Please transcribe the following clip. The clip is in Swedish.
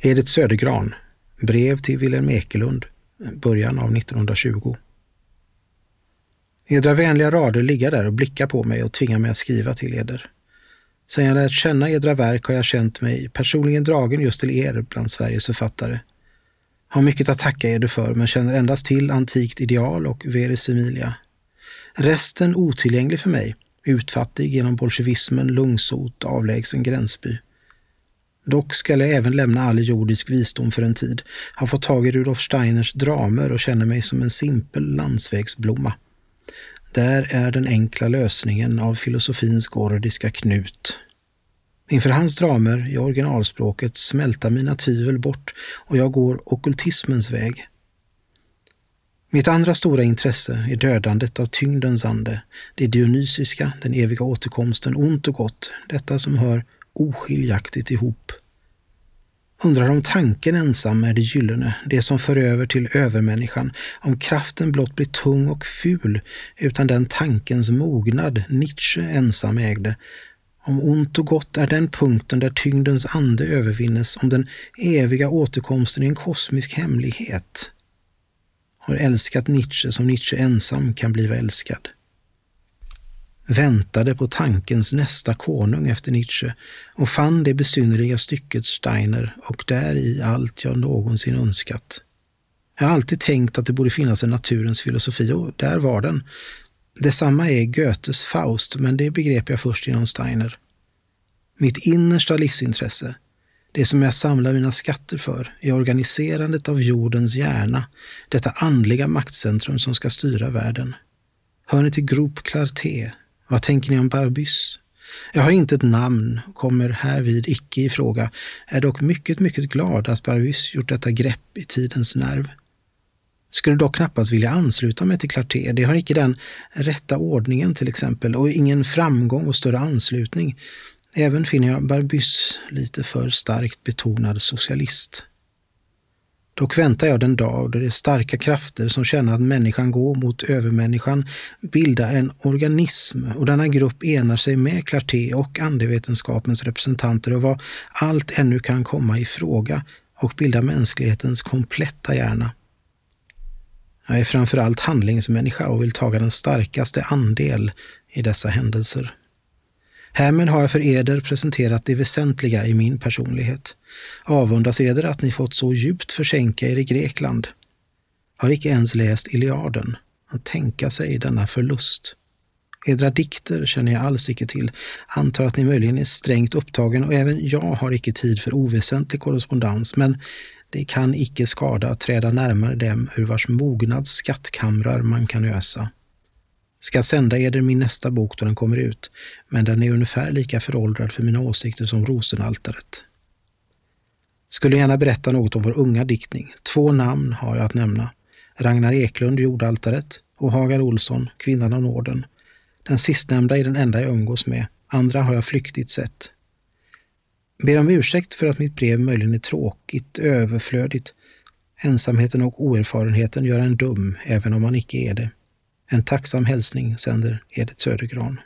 Edith Södergran, brev till Wilhelm Ekelund, början av 1920. Edra vänliga rader ligga där och blicka på mig och tvinga mig att skriva till eder. Sen jag lärt känna edra verk har jag känt mig personligen dragen just till er bland Sveriges författare. Har mycket att tacka eder för, men känner endast till antikt ideal och Veris Emilia. Resten otillgänglig för mig, utfattig genom bolsjevismen, lungsot, avlägsen gränsby. Dock skall jag även lämna all jordisk visdom för en tid, har fått tag i Rudolf Steiners dramer och känner mig som en simpel landsvägsblomma. Där är den enkla lösningen av filosofins gordiska knut. Inför hans dramer i originalspråket smälta mina tvivel bort och jag går okultismens väg. Mitt andra stora intresse är dödandet av tyngdens ande, det dionysiska, den eviga återkomsten, ont och gott, detta som hör oskiljaktigt ihop. Undrar om tanken ensam är det gyllene, det som för över till övermänniskan, om kraften blott blir tung och ful utan den tankens mognad Nietzsche ensam ägde, om ont och gott är den punkten där tyngdens ande övervinnes, om den eviga återkomsten är en kosmisk hemlighet. Har älskat Nietzsche som Nietzsche ensam kan bliva älskad väntade på tankens nästa konung efter Nietzsche och fann det besynnerliga stycket Steiner och där i allt jag någonsin önskat. Jag har alltid tänkt att det borde finnas en naturens filosofi och där var den. Detsamma är Goethes Faust, men det begrep jag först genom Steiner. Mitt innersta livsintresse, det som jag samlar mina skatter för, är organiserandet av jordens hjärna, detta andliga maktcentrum som ska styra världen. Hör ni till Grop Clarté, vad tänker ni om Barbys? Jag har inte ett namn, kommer härvid icke i fråga, är dock mycket, mycket glad att Barbys gjort detta grepp i tidens nerv. Skulle dock knappast vilja ansluta mig till Clarté. Det har icke den rätta ordningen till exempel och ingen framgång och större anslutning. Även finner jag Barbys lite för starkt betonad socialist. Dock väntar jag den dag då de starka krafter som känner att människan går mot övermänniskan bildar en organism och denna grupp enar sig med Clarté och andevetenskapens representanter och vad allt ännu kan komma i fråga och bilda mänsklighetens kompletta hjärna. Jag är framförallt handlingsmänniska och vill taga den starkaste andel i dessa händelser. Härmed har jag för eder presenterat det väsentliga i min personlighet. Avundas eder att ni fått så djupt försänka er i Grekland. Har icke ens läst Iliaden. Att tänka sig denna förlust. Edra dikter känner jag alls icke till, antar att ni möjligen är strängt upptagen och även jag har icke tid för oväsentlig korrespondens, men det kan icke skada att träda närmare dem ur vars mognads skattkamrar man kan ösa. Ska sända eder min nästa bok då den kommer ut, men den är ungefär lika föråldrad för mina åsikter som Rosenaltaret. Skulle gärna berätta något om vår unga diktning. Två namn har jag att nämna. Ragnar Eklund, Jordaltaret, och Hagar Olsson, Kvinnan av Norden. Den sistnämnda är den enda jag umgås med, andra har jag flyktigt sett. Ber om ursäkt för att mitt brev möjligen är tråkigt, överflödigt. Ensamheten och oerfarenheten gör en dum, även om man icke är det. En tacksam hälsning sänder Edith Södergran.